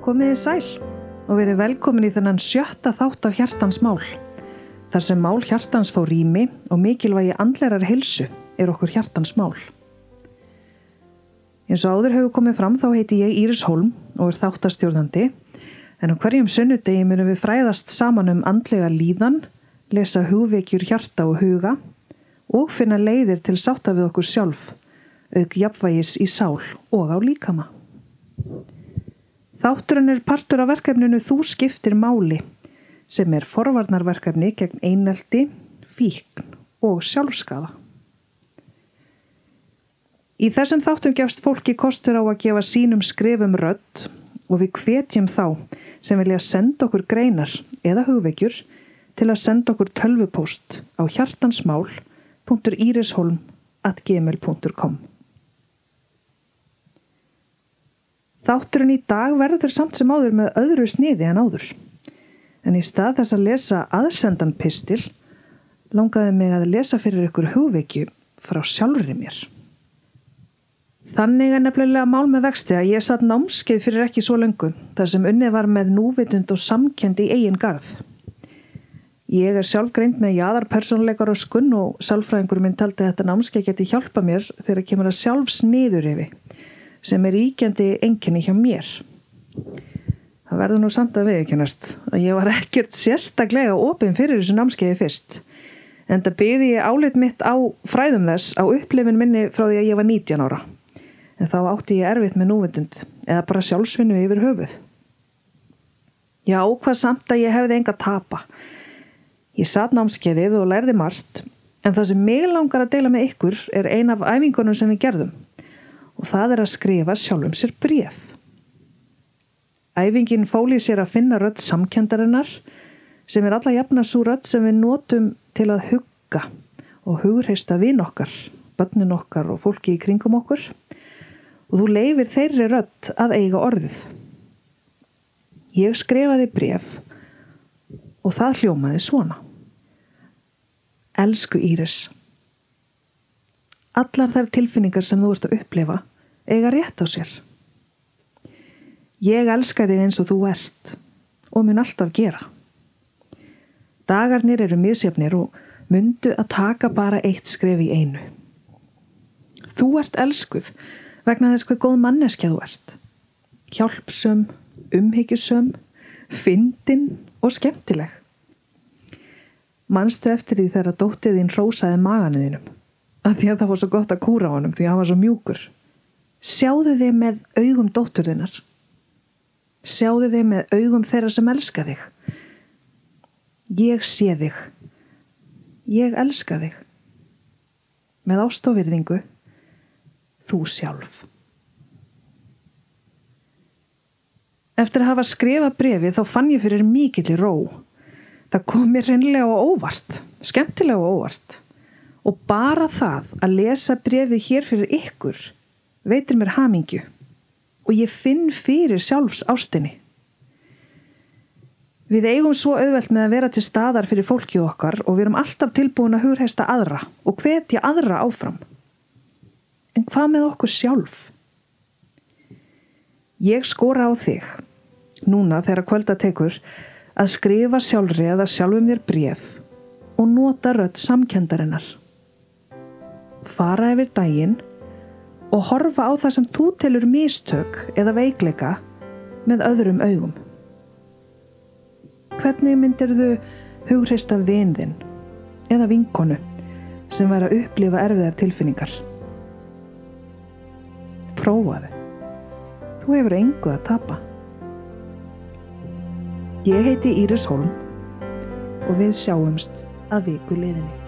Komiði sæl og verið velkomin í þennan sjötta þátt af hjartans mál. Þar sem mál hjartans fá rými og mikilvægi andlerar hilsu er okkur hjartans mál. Eins og áður hefur komið fram þá heiti ég Íris Holm og er þáttastjórnandi en á hverjum sunnudegi munum við fræðast saman um andlega líðan, lesa hugveikjur hjarta og huga og finna leiðir til sátta við okkur sjálf, auk jafnvægis í sál og á líkama. Þátturinn er partur af verkefninu Þú skiptir máli sem er forvarnarverkefni gegn eineldi, fíkn og sjálfskaða. Í þessum þáttum gefst fólki kostur á að gefa sínum skrifum rödd og við hvetjum þá sem vilja senda okkur greinar eða hugveikjur til að senda okkur tölvupóst á hjartansmál.irisholm.gmail.com Þátturinn í dag verður samt sem áður með öðru sniði en áður. En í stað þess að lesa aðsendan pistil langaði mig að lesa fyrir ykkur hugveikju frá sjálfurinn mér. Þannig er nefnilega mál með vexti að ég satt námskeið fyrir ekki svo lengu þar sem unnið var með núvitund og samkendi í eigin garð. Ég er sjálf greint með jáðar persónuleikar og skunn og sálfræðingur minn taldi að þetta námskeið geti hjálpa mér þegar kemur að sjálf sniður yfir sem er ríkjandi enginni hjá mér. Það verður nú samt að viðkennast að ég var ekkert sérstaklega ofinn fyrir þessu námskeiði fyrst. En það byði ég álit mitt á fræðum þess á upplifin minni frá því að ég var 19 ára. En þá átti ég erfitt með núvindund eða bara sjálfsvinnu yfir höfuð. Já, hvað samt að ég hefði enga tapa. Ég satt námskeiðið og lærði margt en það sem mig langar að deila með ykkur er ein af æfingunum sem við gerðum og það er að skrifa sjálfum sér bref. Æfingin fóli sér að finna rödd samkjöndarinnar sem er alla jafna svo rödd sem við notum til að hugga og hugreista vinn okkar, bönnin okkar og fólki í kringum okkur og þú leifir þeirri rödd að eiga orðið. Ég skrifaði bref og það hljómaði svona. Elsku Íris, allar þær tilfinningar sem þú ert að upplefa eiga rétt á sér. Ég elska þig eins og þú ert og mun alltaf gera. Dagarnir eru misjafnir og myndu að taka bara eitt skref í einu. Þú ert elskuð vegna þess hvað góð manneskja þú ert. Hjálpsum, umhyggjusum, fyndin og skemmtileg. Manstu eftir því þegar dóttið þín rósaði maganuðinum að því að það var svo gott að kúra á honum því að hann var svo mjúkur. Sjáðu þig með augum dótturðinnar. Sjáðu þig með augum þeirra sem elska þig. Ég sé þig. Ég elska þig. Með ástofirðingu, þú sjálf. Eftir að hafa skrifað brefi þá fann ég fyrir mikill í ró. Það kom mér reynilega á óvart, skemmtilega á óvart. Og bara það að lesa brefið hér fyrir ykkur veitir mér hamingju og ég finn fyrir sjálfs ástinni. Við eigum svo auðvelt með að vera til staðar fyrir fólki okkar og við erum alltaf tilbúin að hugreista aðra og hvetja aðra áfram. En hvað með okkur sjálf? Ég skora á þig, núna þegar kvölda tekur, að skrifa sjálfri eða sjálfum þér bref og nota rött samkjöndarinnar. Fara yfir daginn og horfa á það sem þú telur mistök eða veikleika með öðrum augum. Hvernig myndir þú hugreista vinðinn eða vinkonu sem væri að upplifa erfiðar tilfinningar? Prófaðu. Þú hefur engu að tapa. Ég heiti Íris Holm og við sjáumst að viku liðinni.